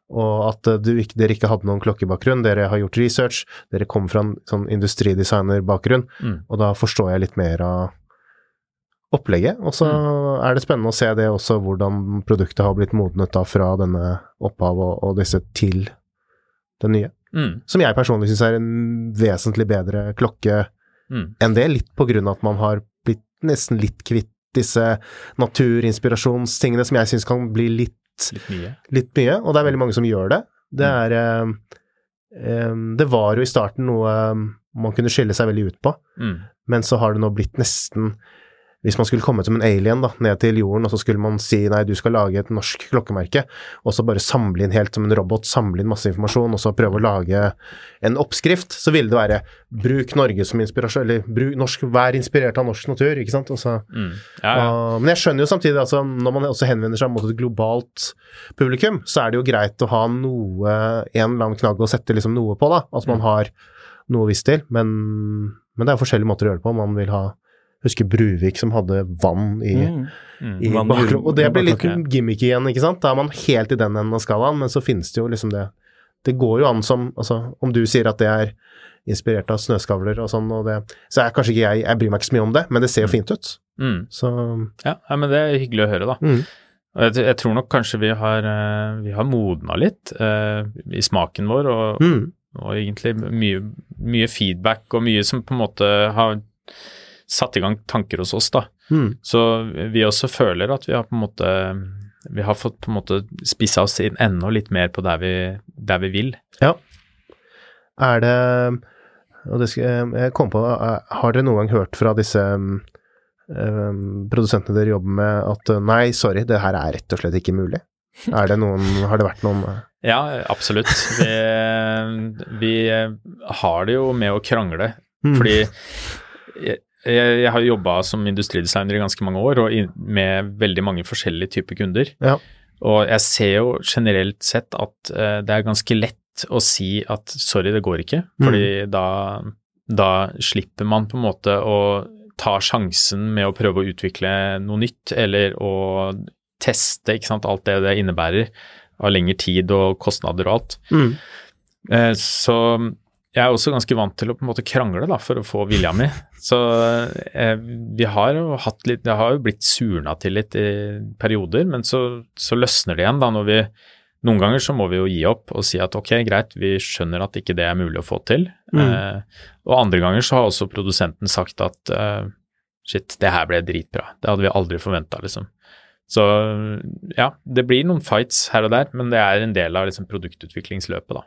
og at du, dere ikke hadde noen klokkebakgrunn. Dere har gjort research, dere kom fra en sånn industridesignerbakgrunn, mm. og da forstår jeg litt mer av opplegget. Og så mm. er det spennende å se det også, hvordan produktet har blitt modnet da fra denne opphav og, og disse til det nye. Mm. Som jeg personlig syns er en vesentlig bedre klokke mm. enn det, litt på grunn av at man har blitt nesten litt kvitt disse naturinspirasjonstingene som jeg syns kan bli litt Litt mye. Litt mye, og det er veldig mange som gjør det. Det mm. er eh, Det var jo i starten noe man kunne skille seg veldig ut på, mm. men så har det nå blitt nesten hvis man skulle komme som en alien da, ned til jorden, og så skulle man si nei, du skal lage et norsk klokkemerke, og så bare samle inn helt som en robot, samle inn masse informasjon, og så prøve å lage en oppskrift, så ville det være bruk Norge som inspirasjon, eller bruk norsk, vær inspirert av norsk natur, ikke sant. Så, mm. ja, ja. Og, men jeg skjønner jo samtidig, altså, når man også henvender seg mot et globalt publikum, så er det jo greit å ha noe, en eller annen knagg å sette liksom noe på, da. Altså man mm. har noe visst til, men, men det er forskjellige måter å gjøre det på. Man vil ha husker Bruvik som hadde vann i, mm. Mm. i bakgrunnen. Og det blir litt gimmick igjen, ikke sant. Da er man helt i den enden av skalaen, men så finnes det jo liksom det Det går jo an som Altså, om du sier at det er inspirert av snøskavler og sånn, og det Så er kanskje ikke jeg Jeg bryr meg ikke så mye om det, men det ser jo mm. fint ut. Mm. Så ja, ja, men det er hyggelig å høre, da. Mm. Jeg, jeg, tror nok kanskje vi har, uh, vi har modna litt uh, i smaken vår, og, mm. og egentlig mye, mye, feedback og mye som på en måte har satt i gang tanker hos oss, da. Mm. Så vi også føler at vi har på en måte vi har fått på en måte spissa oss inn enda litt mer på der vi, der vi vil. Ja. Er det Og det skal, jeg kom på, eh, Har dere noen gang hørt fra disse um, produsentene dere jobber med at nei, sorry, det her er rett og slett ikke mulig? Er det noen, har det vært noen uh, Ja, absolutt. Vi, vi har det jo med å krangle. Mm. Fordi jeg, jeg, har jobba som industridesigner i ganske mange år, og i, med veldig mange forskjellige typer kunder. Ja. Og jeg ser jo generelt sett at uh, det er ganske lett å si at sorry, det går ikke, fordi da, da slipper man på en måte å ta sjansen med å prøve å utvikle noe nytt, eller å teste ikke sant, alt det det innebærer av lengre tid og kostnader og alt. Mm. Uh, så jeg er også ganske vant til å på en måte krangle da, for å få vilja mi. Så eh, vi har jo hatt litt Det har jo blitt surna til litt i perioder, men så, så løsner det igjen da når vi Noen ganger så må vi jo gi opp og si at ok, greit, vi skjønner at ikke det er mulig å få til. Mm. Eh, og andre ganger så har også produsenten sagt at eh, shit, det her ble dritbra. Det hadde vi aldri forventa, liksom. Så ja, det blir noen fights her og der, men det er en del av liksom, produktutviklingsløpet, da.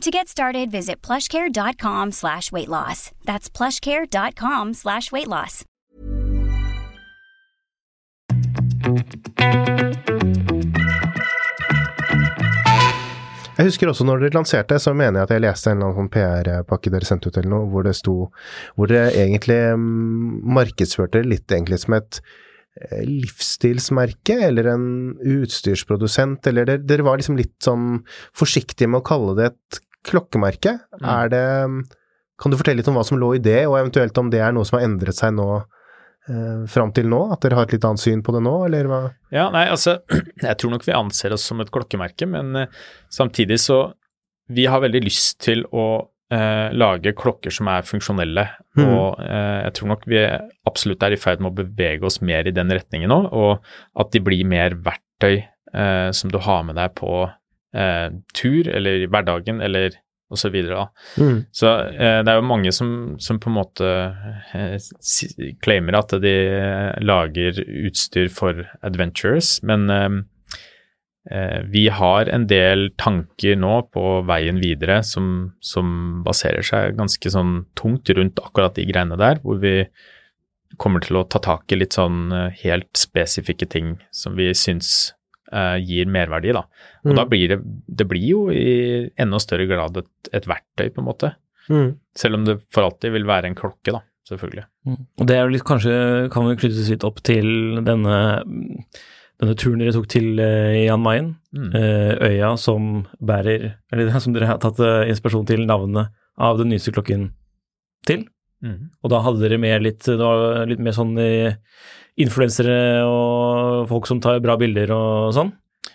To get started, visit plushcare.com slash weight loss. That's plushcare.com slash weight loss. Jeg husker også når dere lanserte, så mener jeg at jeg leste en eller annen sånn PR-pakke dere sendte ut eller noe, hvor det sto Hvor dere egentlig mm, markedsførte litt egentlig som et livsstilsmerke eller en utstyrsprodusent, eller dere, dere var liksom litt sånn forsiktige med å kalle det et klokkemerke. Er det Kan du fortelle litt om hva som lå i det, og eventuelt om det er noe som har endret seg nå eh, fram til nå? At dere har et litt annet syn på det nå, eller hva? Ja, nei, altså, jeg tror nok vi anser oss som et klokkemerke, men eh, samtidig så Vi har veldig lyst til å eh, lage klokker som er funksjonelle, Mm. og eh, jeg tror nok vi absolutt er i ferd med å bevege oss mer i den retningen nå, og at de blir mer verktøy eh, som du har med deg på eh, tur eller i hverdagen eller og så videre. Da. Mm. Så eh, det er jo mange som, som på en måte eh, claimer at de lager utstyr for adventures, men vi har en del tanker nå på veien videre som, som baserer seg ganske sånn tungt rundt akkurat de greiene der, hvor vi kommer til å ta tak i litt sånn eh, helt spesifikke ting som vi syns eh, gir merverdi, da. Og Mm. da blir det Det blir jo i enda større grad et, et verktøy, på en måte. Mm. Selv om det for alltid vil være en klokke, da, selvfølgelig. Og det er jo litt, kanskje kan vi knyttes litt opp til denne, denne turen dere tok til eh, Jan Mayen. Mm. Eh, øya som bærer Eller som dere har tatt eh, inspirasjon til navnet av den nyeste klokken til. Mm. Og da hadde dere med litt, litt mer sånn influensere og folk som tar bra bilder og sånn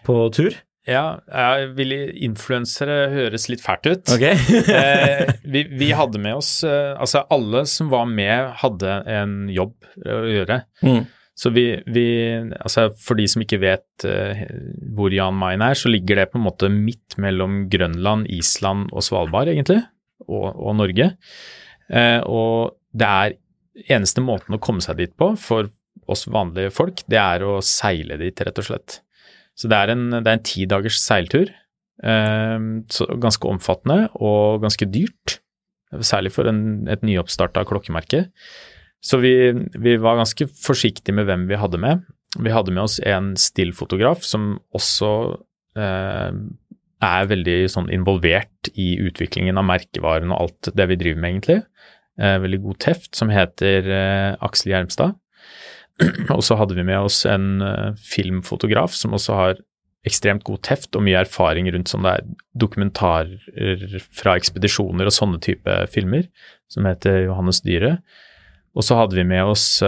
på tur. Ja, jeg vil influensere høres litt fælt ut. Ok? eh, vi, vi hadde med oss eh, Altså, alle som var med, hadde en jobb å gjøre. Mm. Så vi, vi Altså, for de som ikke vet uh, hvor Jan Mayen er, så ligger det på en måte midt mellom Grønland, Island og Svalbard, egentlig, og, og Norge. Uh, og det er eneste måten å komme seg dit på for oss vanlige folk, det er å seile dit, rett og slett. Så det er en, det er en ti dagers seiltur. Uh, ganske omfattende og ganske dyrt, særlig for en, et nyoppstarta klokkemerke. Så vi, vi var ganske forsiktige med hvem vi hadde med. Vi hadde med oss en stillfotograf som også eh, er veldig sånn involvert i utviklingen av merkevaren og alt det vi driver med, egentlig. eh, veldig god teft, som heter eh, Aksel Gjermstad. og så hadde vi med oss en eh, filmfotograf som også har ekstremt god teft og mye erfaring rundt sånn det er dokumentarer fra ekspedisjoner og sånne type filmer, som heter Johannes Dyre. Og så hadde vi med oss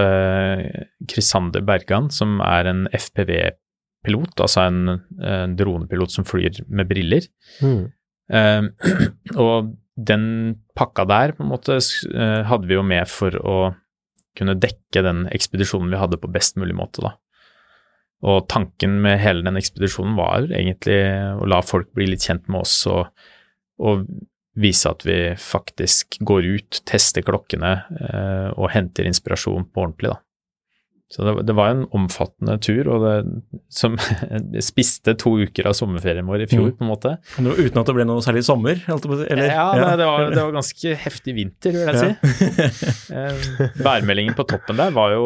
Krisander Bergan, som er en FPV-pilot, altså en, en, dronepilot som flyr med briller. Mm. Uh, og den pakka der på en måte uh, hadde vi jo med for å kunne dekke den ekspedisjonen vi hadde på best mulig måte, da. Og tanken med hele den ekspedisjonen var egentlig å la folk bli litt kjent med oss og, og vise at vi faktisk går ut, tester klokkene eh, og henter inspirasjon på ordentlig, da. Så det, det, var en omfattende tur, og det som spiste to uker av sommerferien vår i fjor, mm. på en måte. Uten at det ble noe særlig sommer? Eller? Ja, ja. Det, var, det, var, ganske heftig vinter, vil jeg ja. si. Eh, værmeldingen på toppen der var jo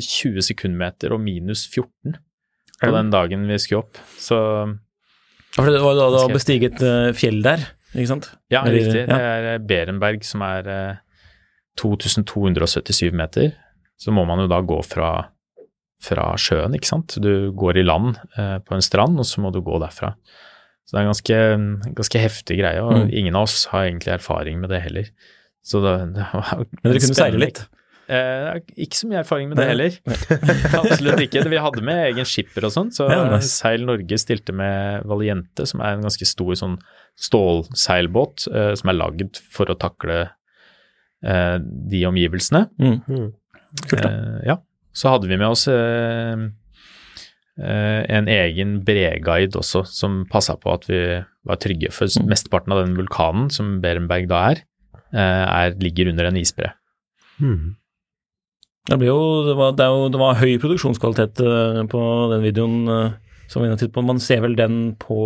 20 sekundmeter og minus 14 på den dagen vi skulle opp, så For det var da du bestiget uh, fjell der, ikke sant? Ja, riktig. Det er Berenberg som er uh, 2277 meter så må man jo da gå fra, fra sjøen, ikke sant. Du går i land eh, på en strand, og så må du gå derfra. Så det er en ganske, ganske heftig greie, og mm. ingen av oss har egentlig erfaring med det heller. Så det, det var Men dere kunne seile litt? Eh, ikke så mye erfaring med det heller. Absolutt ikke. Vi hadde med egen skipper og sånn, så ja. Seil Norge stilte med Valiente, som er en ganske stor sånn stålseilbåt eh, som er lagd for å takle eh, de omgivelsene. Mm. mm. Kult, da. Eh, ja. Så hadde vi med oss eh, eh, en egen breguide også, som passa på at vi var trygge. For mm. mesteparten av den vulkanen, som Berenberg da er, er ligger under en isbre. Mm. Det, jo, det, var, det, jo, det, var, høy produksjonskvalitet på den videoen som vi på. Man ser vel den på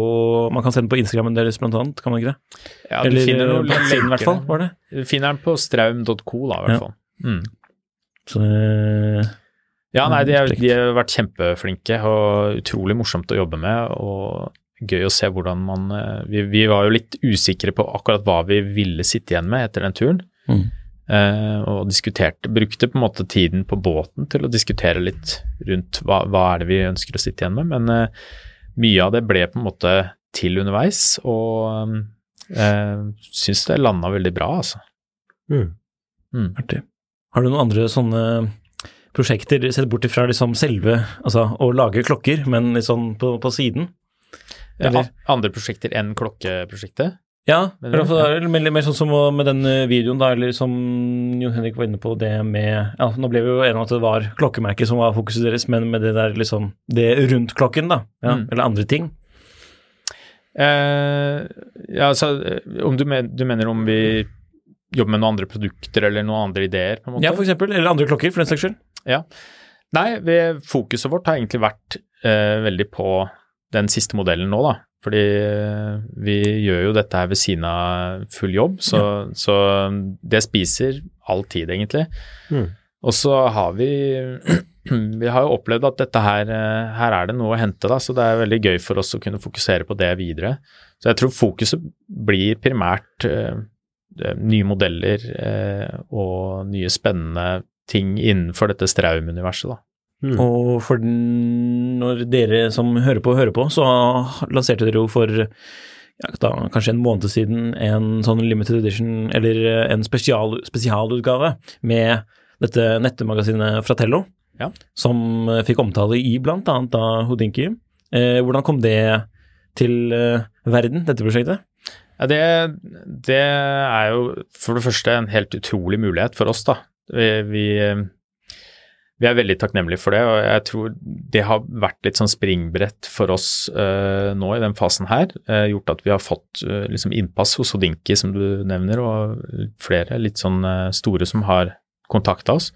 Man kan se den på Instagrammen deres blant annet, kan man ikke det? Ja, du Eller, finner noe siden, I hvert fall, var det? Du finner den på straum.co, da, i hvert fall. Mm. Så Ja, nei, de, de, har vært kjempeflinke og utrolig morsomt å jobbe med. og Gøy å se hvordan man eh, vi, vi, var jo litt usikre på akkurat hva vi ville sitte igjen med etter den turen. Mm. Eh, og diskuterte, brukte på en måte tiden på båten til å diskutere litt rundt hva, hva er det vi ønsker å sitte igjen med. Men eh, mye av det ble på en måte til underveis, og eh, syns det landa veldig bra, altså. Mm. Mm. Artig. Har du noen andre sånne prosjekter, sett bort ifra liksom selve Altså å lage klokker, men liksom på, på siden? Eller? Ja, andre prosjekter enn klokkeprosjektet? Ja, eller, ja. Mer, mer sånn som med den eh, videoen, da, eller som Jon Henrik var inne på, det med ja, Nå ble vi jo enige om at det var klokkemerket som var fokuset deres, men med det der liksom Det rundt klokken, da, ja, mm. eller andre ting? Eh, ja, altså om du, men, du mener om vi jobber med noen andre produkter eller noen andre ideer? på en måte? Ja, for eksempel, eller andre klokker, for den saks skyld. Ja. Nei, vi, fokuset vårt har egentlig vært eh, veldig på den siste modellen nå, da. Fordi eh, vi gjør jo dette her ved siden av full jobb, så, ja. så det spiser all tid, egentlig. Mm. Og så har vi Vi har jo opplevd at dette her, eh, her er det noe å hente, da, så det er veldig gøy for oss å kunne fokusere på det videre. Så jeg tror fokuset blir primært eh, Eh, nye modeller eh, og nye spennende ting innenfor dette Straum-universet. da. Mm. Og for når dere som hører på, hører på, så lanserte dere jo for ja, da, kanskje en måned siden en sånn limited edition, eller en spesial, spesialutgave med dette nettemagasinet Fratello, ja. som fikk omtale i blant annet da Hodinki. Eh, hvordan kom det til eh, verden, dette prosjektet? Ja, det, det, er jo for det første en helt utrolig mulighet for oss, da. Vi, vi, vi, er veldig takknemlige for det, og jeg tror det har vært litt sånn springbrett for oss uh, nå i den fasen her. Uh, gjort at vi har fått uh, liksom innpass hos Odinki, som du nevner, og flere litt sånn store som har kontakta oss.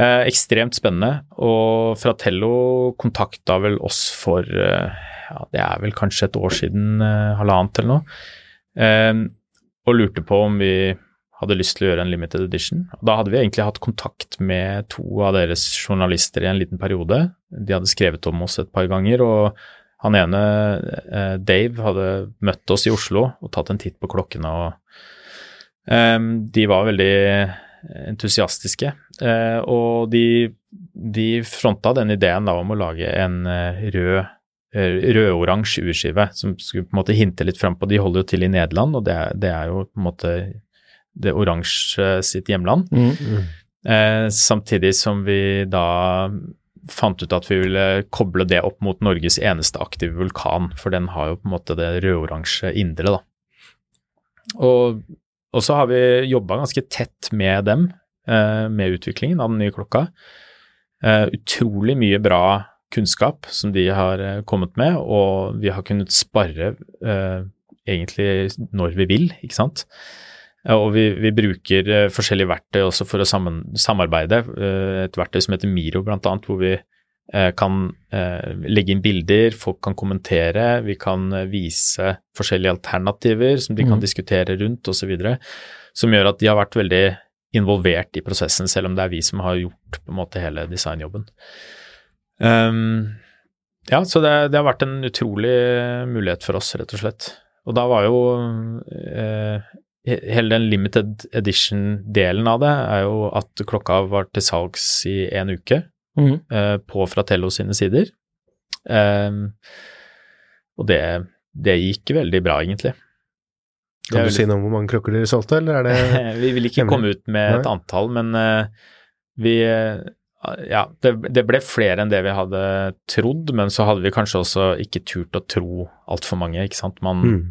ekstremt spennende, og Fratello kontakta vel oss for ja, det er vel kanskje et år siden, halvannet eller noe og lurte på om vi hadde lyst til å gjøre en limited edition. Da hadde vi egentlig hatt kontakt med to av deres journalister i en liten periode. De hadde skrevet om oss et par ganger, og han ene, eh, Dave, hadde møtt oss i Oslo og tatt en titt på klokkene og um, de var veldig entusiastiske, uh, og de, de fronta den ideen da om å lage en eh, rød rødoransje urskive som skulle på en måte hinte litt fram på De holder jo til i Nederland, og det, er- det er jo på en måte det oransje sitt hjemland. Eh, samtidig som vi da fant ut at vi ville koble det opp mot Norges eneste aktive vulkan, for den har jo på en måte det rød-oransje indre, da. Og, og så har vi jobba ganske tett med dem, eh, med utviklingen av den nye klokka. Eh, utrolig mye bra kunnskap som de har eh, kommet med, og vi har kunnet spare eh, egentlig når vi vil, ikke sant. Og vi, vi bruker eh, forskjellige verktøy også for å sammen, samarbeide. Eh, et verktøy som heter Miro bl.a., hvor vi eh, kan legge inn bilder, folk kan kommentere, vi kan vise forskjellige alternativer som de kan mm. diskutere rundt osv. Som gjør at de har vært veldig involvert i prosessen, selv om det er vi som har gjort på en måte hele designjobben. Um, ja, så det, det har vært en utrolig mulighet for oss, rett og slett. Og da var jo eh, hele den limited edition-delen av det er jo at klokka var til salgs i en uke mm. eh, på Fratello sine sider. Eh, og det, det gikk veldig bra, egentlig. Det Kan du du si noe om hvor mange klokker dere solgte, eller er det vi vil ikke hemmelig? komme ut med et antall, men eh, vi eh, Ja, det, det ble flere enn det vi hadde trodd, men så hadde vi kanskje også ikke turt å tro altfor mange, ikke sant. Man, mm.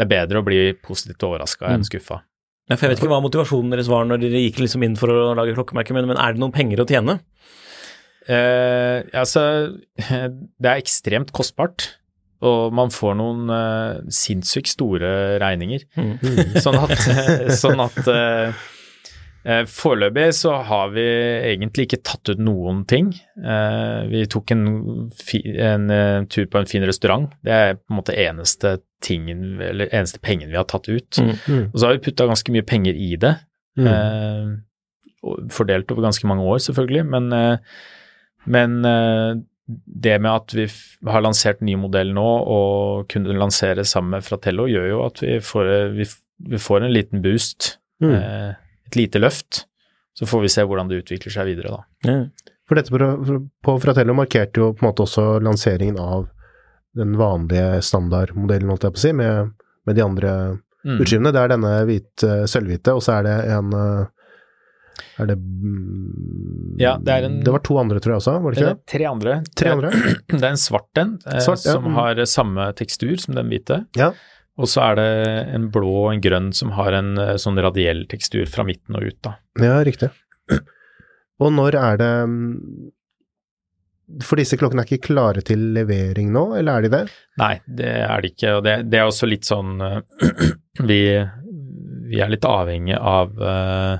Det er bedre å bli positivt overraska Mm. enn skuffa. Ja, jeg vet ikke hva motivasjonen deres var når dere gikk liksom inn for å lage klokkemerke, men, men er det noen penger å tjene? Eh, altså, det er ekstremt kostbart, og man får noen eh, sinnssykt store regninger. Sånn at, sånn at eh, eh, Foreløpig så har vi egentlig ikke tatt ut noen ting. Eh, vi tok en, en eh, tur på en fin restaurant. Det er på en måte eneste tingen, eller eneste pengen vi har tatt ut. Mm. Mm. Og så har vi putta ganske mye penger i det. Mm. Eh, fordelt over ganske mange år, selvfølgelig, men, eh, men eh, det med at vi har lansert ny modell nå og kunne lansere sammen med Fratello, gjør jo at vi får, vi, vi får en liten boost, Mm. eh, et lite løft. Så får vi se hvordan det utvikler seg videre, da. For dette på, på Fratello markerte jo på en måte også lanseringen av den vanlige standardmodellen, holdt jeg på å si, med, med de andre Mm. utskivene. Det er denne hvite, sølvhvite, og så er det en eh, Er det mm, Ja, det er en- Det var to andre, tror jeg også, var det ikke det? tre andre. Tre andre? Det er en svart en, eh, Svart, som mm. har samme tekstur som den hvite. Ja. Og så er det en blå og en grønn som har en eh, sånn radiell tekstur fra midten og ut, da. Ja, riktig. Og når er det mm, For disse klokkene er ikke klare til levering nå, eller er de det? Nei, det er det ikke. Og det, det er også litt sånn eh, vi, vi er litt avhengig av eh,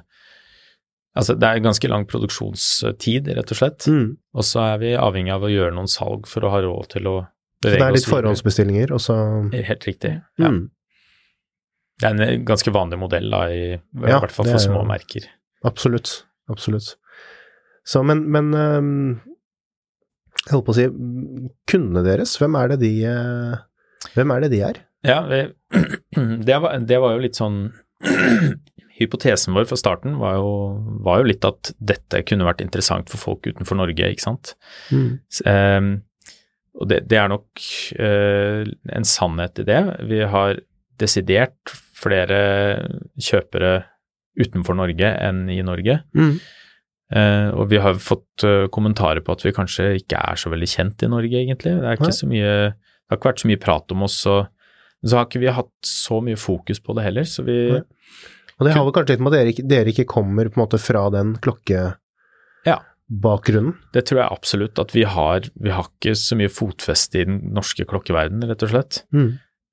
Altså, det er ganske lang produksjonstid, rett og slett. Mm. Og så er vi avhengig av å gjøre noen salg for å ha råd til å bevege oss. Så det er litt forhåndsbestillinger, og så Helt riktig. Ja. mm. Det er en eh, ganske vanlig modell, da, i, i Ja, hvert fall for små merker. Absolutt. Absolutt. Så, men, men Jeg holdt på å si Kundene deres, hvem er det de øh, Hvem er det de er? Ja, det, var, det var jo litt sånn Hypotesen vår fra starten var jo, var jo litt at dette kunne vært interessant for folk utenfor Norge, ikke sant. S- Um, og det, det er nok uh, en sannhet i det. Vi har desidert flere kjøpere utenfor Norge enn i Norge. Mm. Eh, og vi har fått uh, kommentarer på at vi kanskje ikke er så veldig kjent i Norge, egentlig. Det er ikke så mye Det har ikke vært så mye prat om oss, og så har ikke vi hatt så mye fokus på det heller, så vi Nei. Og det har vel kanskje litt med at dere, dere ikke kommer på en måte fra den klokkebakgrunnen? Ja. Det tror jeg absolutt at vi har. Vi har ikke så mye fotfeste i den norske klokkeverdenen, rett og slett. Mm.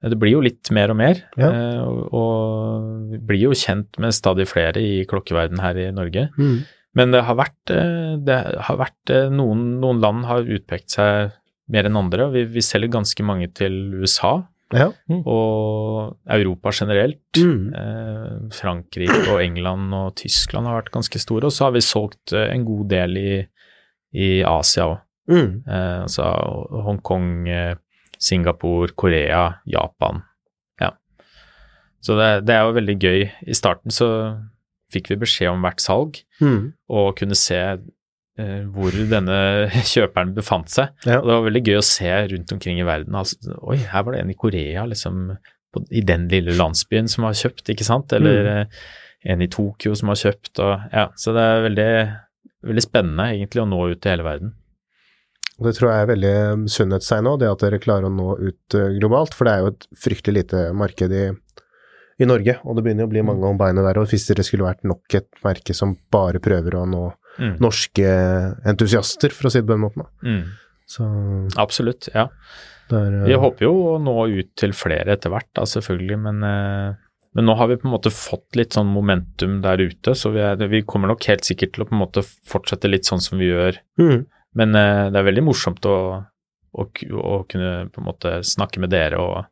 Det blir jo litt mer og mer, Ja. eh, og, og vi blir jo kjent med stadig flere i klokkeverdenen her i Norge. Mm. Men det har vært, eh, det har vært eh, noen, noen land har utpekt seg mer enn andre, vi, vi selger ganske mange til USA Ja. og Europa generelt. Mm. Eh, Frankrike og England og Tyskland har vært ganske store, og så har vi solgt eh, en god del i, i Asia òg. Mm. Eh, altså Hongkong, Singapore, Korea, Japan. Ja. Så det, det er jo veldig gøy. I starten så fikk vi beskjed om hvert salg, Mm. og kunne se eh, hvor denne kjøperen befant seg. Ja. Og det var veldig gøy å se rundt omkring i verden. Altså, oi, her var det en i Korea, liksom, på, i den lille landsbyen som har kjøpt, ikke sant? Eller Mm. eh, en i Tokyo som har kjøpt, og ja. Så det er veldig, veldig spennende egentlig å nå ut til hele verden. Det tror jeg er veldig sunnhetstegn nå, det at dere klarer å nå ut eh, globalt. For det er jo et fryktelig lite marked i, i Norge, og det begynner å bli mange om beinet der. Og hvis det skulle vært nok et merke som bare prøver å nå Mm. norske entusiaster, for å si det på den måten. Mm. Så Absolutt, ja. Der, er eh, Vi håper jo å nå ut til flere etter hvert, da, selvfølgelig, men, eh, men nå har vi på en måte fått litt sånn momentum der ute, så vi, er, vi kommer nok helt sikkert til å på en måte fortsette litt sånn som vi gjør. mm. Men uh, det er veldig morsomt å, å, å kunne på en måte snakke med dere og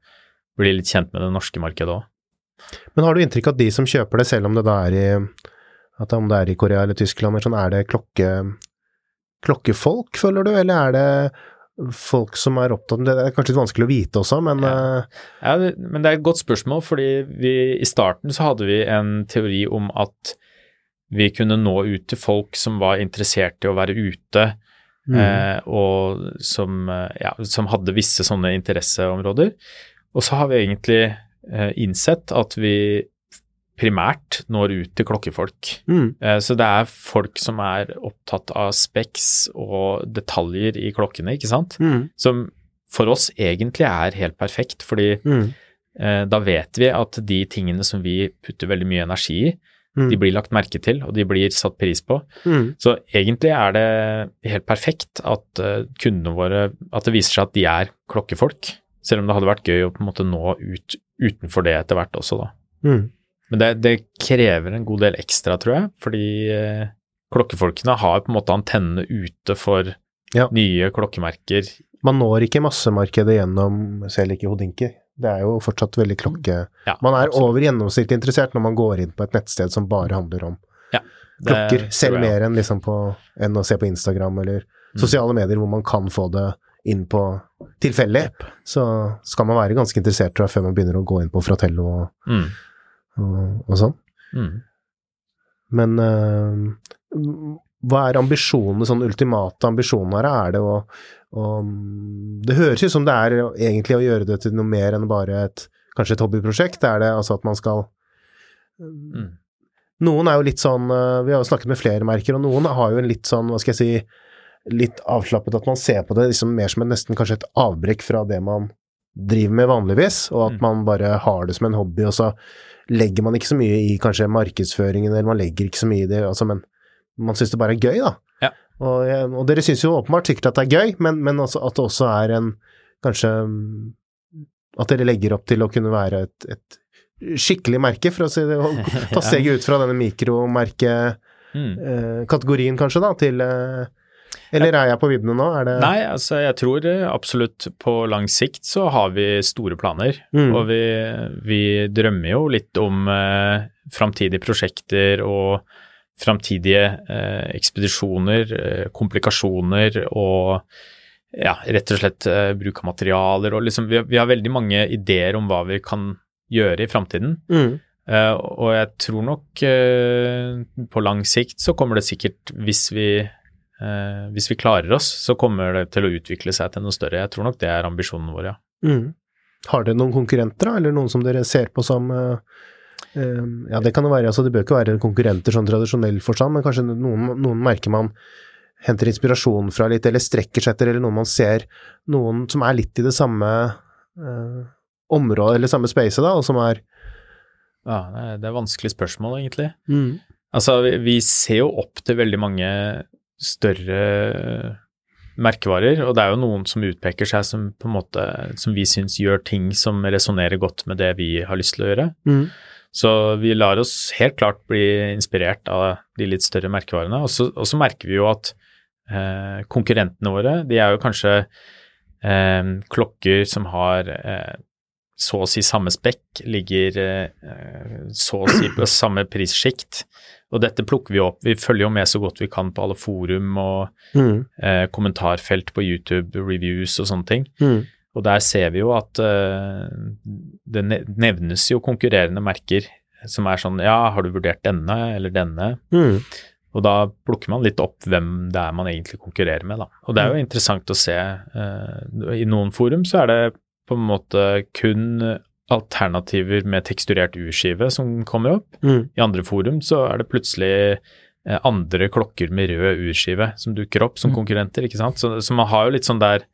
bli litt kjent med det norske markedet òg. Men har du inntrykk av at de som kjøper det, selv om det da er i om det er i Korea eller Tyskland, eller sånn, er det klokke, klokkefolk, føler du, eller er det folk som er opptatt Det er kanskje litt vanskelig å vite også, men Ja. eh, Ja, men det er et godt spørsmål, fordi vi, i starten så hadde vi en teori om at vi kunne nå ut til folk som var interessert i å være ute, mm. eh, og som, eh, ja, som hadde visse sånne interesseområder. Og så har vi egentlig innsett at vi primært når ut til klokkefolk. mm. Eh, så det er folk som er opptatt av speks og detaljer i klokkene, ikke sant? Mm. Som for oss egentlig er helt perfekt, fordi Mm. eh, da vet vi at de tingene som vi putter veldig mye energi i, Mm. de blir lagt merke til, og de blir satt pris på. Mm. Så egentlig er det helt perfekt at eh, kundene våre At det viser seg at de er klokkefolk. Selv om det hadde vært gøy å på en måte nå ut utenfor det etter hvert også, da. Mm. Men det, det krever en god del ekstra, tror jeg, fordi eh, klokkefolkene har på en måte antennene ute for Ja. nye klokkemerker. Man når ikke massemarkedet gjennom selv ikke Hodinki. Det er jo fortsatt veldig klokke... Ja, Man er absolutt. over gjennomsnittet interessert når man går inn på et nettsted som bare handler om Det klokker, selv mer enn, liksom på, enn å se på Instagram eller Mm. sosiale medier hvor man kan få det inn på tilfeldig. Så skal man være ganske interessert tror jeg, før man begynner å gå inn på Fratello og, Mm. og, og sånn. Mm. Men uh, hva er ambisjonene, sånn ultimate ambisjoner her? Er det å, å Det høres ut som det er egentlig å gjøre det til noe mer enn bare et kanskje et hobbyprosjekt. Er det altså at man skal Mm. Noen er jo litt sånn øh, Vi har jo snakket med flere merker, og noen har jo en litt sånn, hva skal jeg si Litt avslappet at man ser på det liksom mer som en, nesten kanskje et avbrekk fra det man driver med vanligvis, og at Mm. man bare har det som en hobby, og så legger man ikke så mye i kanskje markedsføringen, eller man legger ikke så mye i det, altså, men man syns det bare er gøy, da. Ja. Og, og dere syns jo åpenbart sikkert at det er gøy, men, men også, at det også er en kanskje mm, At dere legger opp til å kunne være et, et skikkelig merke, for å si det, ta steget ut fra denne mikromerke-kategorien, Mm. kanskje, da, til eh, Eller er jeg på viddene nå? Det Nei, altså jeg tror eh, absolutt på lang sikt så har vi store planer. Mm. Og vi, vi drømmer jo litt om eh, framtidige prosjekter og framtidige eh, ekspedisjoner, eh, komplikasjoner og ja, rett og slett eh, bruk av materialer og liksom vi, vi har veldig mange ideer om hva vi kan gjøre i framtiden. Mm. Eh, og jeg tror nok eh, på lang sikt så kommer det sikkert, hvis vi, eh, hvis vi klarer oss, så kommer det til å utvikle seg til noe større. Jeg tror nok det er ambisjonen vår, ja. Mm. Har dere noen konkurrenter, da, eller noen som dere ser på som eh, eh, Ja, det kan jo være, altså det bør ikke være konkurrenter sånn tradisjonell forstand, men kanskje noen, noen merker man henter inspirasjon fra litt, eller strekker seg etter, eller noen man ser Noen som er litt i det samme eh, området, eller samme spacet, da, og som er ja det er- det er vanskelig spørsmål, egentlig. mm. Altså, vi, vi ser jo opp til veldig mange større merkevarer, og det er jo noen som utpeker seg som på en måte, som vi syns gjør ting som resonnerer godt med det vi har lyst til å gjøre. Mm. Så vi lar oss helt klart bli inspirert av de litt større merkevarene. Og så, merker vi jo at eh, konkurrentene våre, de er jo kanskje eh, klokker som har eh, så å si samme spekk, ligger eh, så å si på samme prissjikt. Og dette plukker vi opp. Vi følger jo med så godt vi kan på alle forum og Mm. eh, kommentarfelt på YouTube, reviews og sånne ting. Mm. Og der ser vi jo at eh, det nevnes jo konkurrerende merker som er sånn Ja, har du vurdert denne eller denne? Mm. Og da plukker man litt opp hvem det er man egentlig konkurrerer med, da. Og det er jo Mm. interessant å se. Eh, I noen forum så er det på en måte kun alternativer med teksturert urskive som kommer opp. Mm. I andre forum så er det plutselig eh, andre klokker med rød urskive som dukker opp som Mm. konkurrenter, ikke sant. Så, så man har jo litt sånn der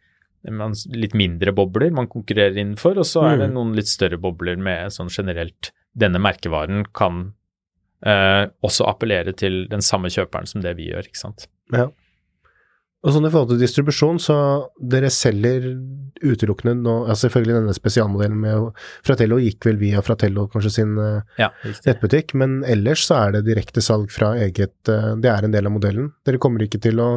litt mindre bobler man konkurrerer innenfor, og så er det Mm. noen litt større bobler med sånn generelt Denne merkevaren kan eh, også appellere til den samme kjøperen som det vi gjør, ikke sant. Ja. Og sånn i forhold til distribusjon, så dere selger utelukkende nå ja, Selvfølgelig denne spesialmodellen med Fratello gikk vel via Fratello kanskje sin eh, Ja, nettbutikk, men ellers så er det direkte salg fra eget eh, Det er en del av modellen. Dere kommer ikke til å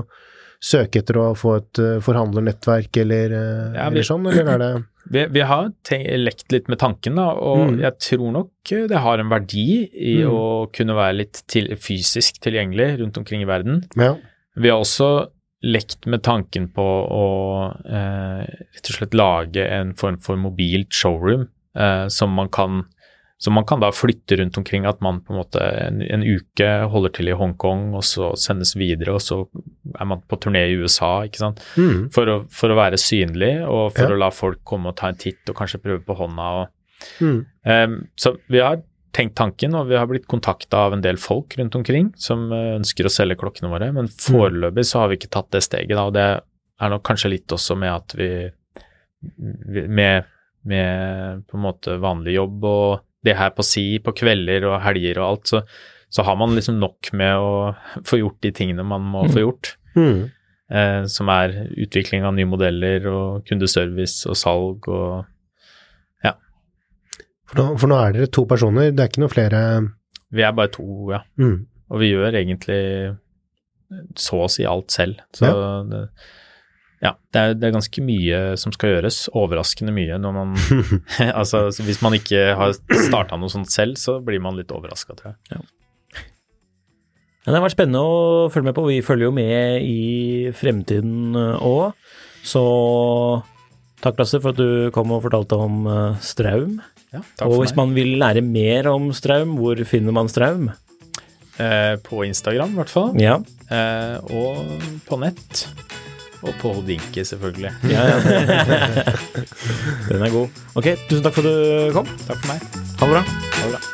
søke etter å få et eh, forhandlernettverk eller, Ja, vi- eller sånn, eller er det Vi, vi har tenkt, lekt litt med tanken, da, og Mm. jeg tror nok det har en verdi i Mm. å kunne være litt til, fysisk tilgjengelig rundt omkring i verden. Ja. Vi har også lekt med tanken på å eh, rett og slett lage en form for mobilt showroom eh, som, man kan, som man kan da flytte rundt omkring. At man på en måte en, en uke holder til i Hongkong, og så sendes videre, og så er man på turné i USA, ikke sant. Mm. For å, for å være synlig, og for Ja. å la folk komme og ta en titt og kanskje prøve på hånda. Og, Mm. Um, så vi har tenkt tanken, og vi har blitt kontakta av en del folk rundt omkring som eh, ønsker å selge klokkene våre, men foreløpig så har vi ikke tatt det steget. Da, og det er nok kanskje litt også med at vi vi- med, med på en måte vanlig jobb og det her på si på kvelder og helger og alt, så, så har man liksom nok med å få gjort de tingene man må få gjort Mm. eh, som er utvikling av nye modeller og kundeservice og salg og For, nå, for nå er dere to personer, det er ikke noe flere Vi er bare to, ja. mm. Og vi gjør egentlig så å si alt selv. Så det, ja, det er, det er ganske mye som skal gjøres. Overraskende mye når man Altså, hvis man ikke har starta noe sånt selv, så blir man litt overraska, tror jeg. Ja, det har vært spennende å følge med på. Vi følger jo med i fremtiden òg. Så takk, Lasse, for at du kom og fortalte om eh, Straum. Ja, og hvis meg. man vil lære mer om Straum, hvor finner man Straum? Eh, på Instagram, i hvert fall. Ja. Eh, og på nett. Og på Hodinke, selvfølgelig. ja, ja. Den er god. Ok, tusen takk for at du kom. Takk for meg. Ha det bra. Ha det bra.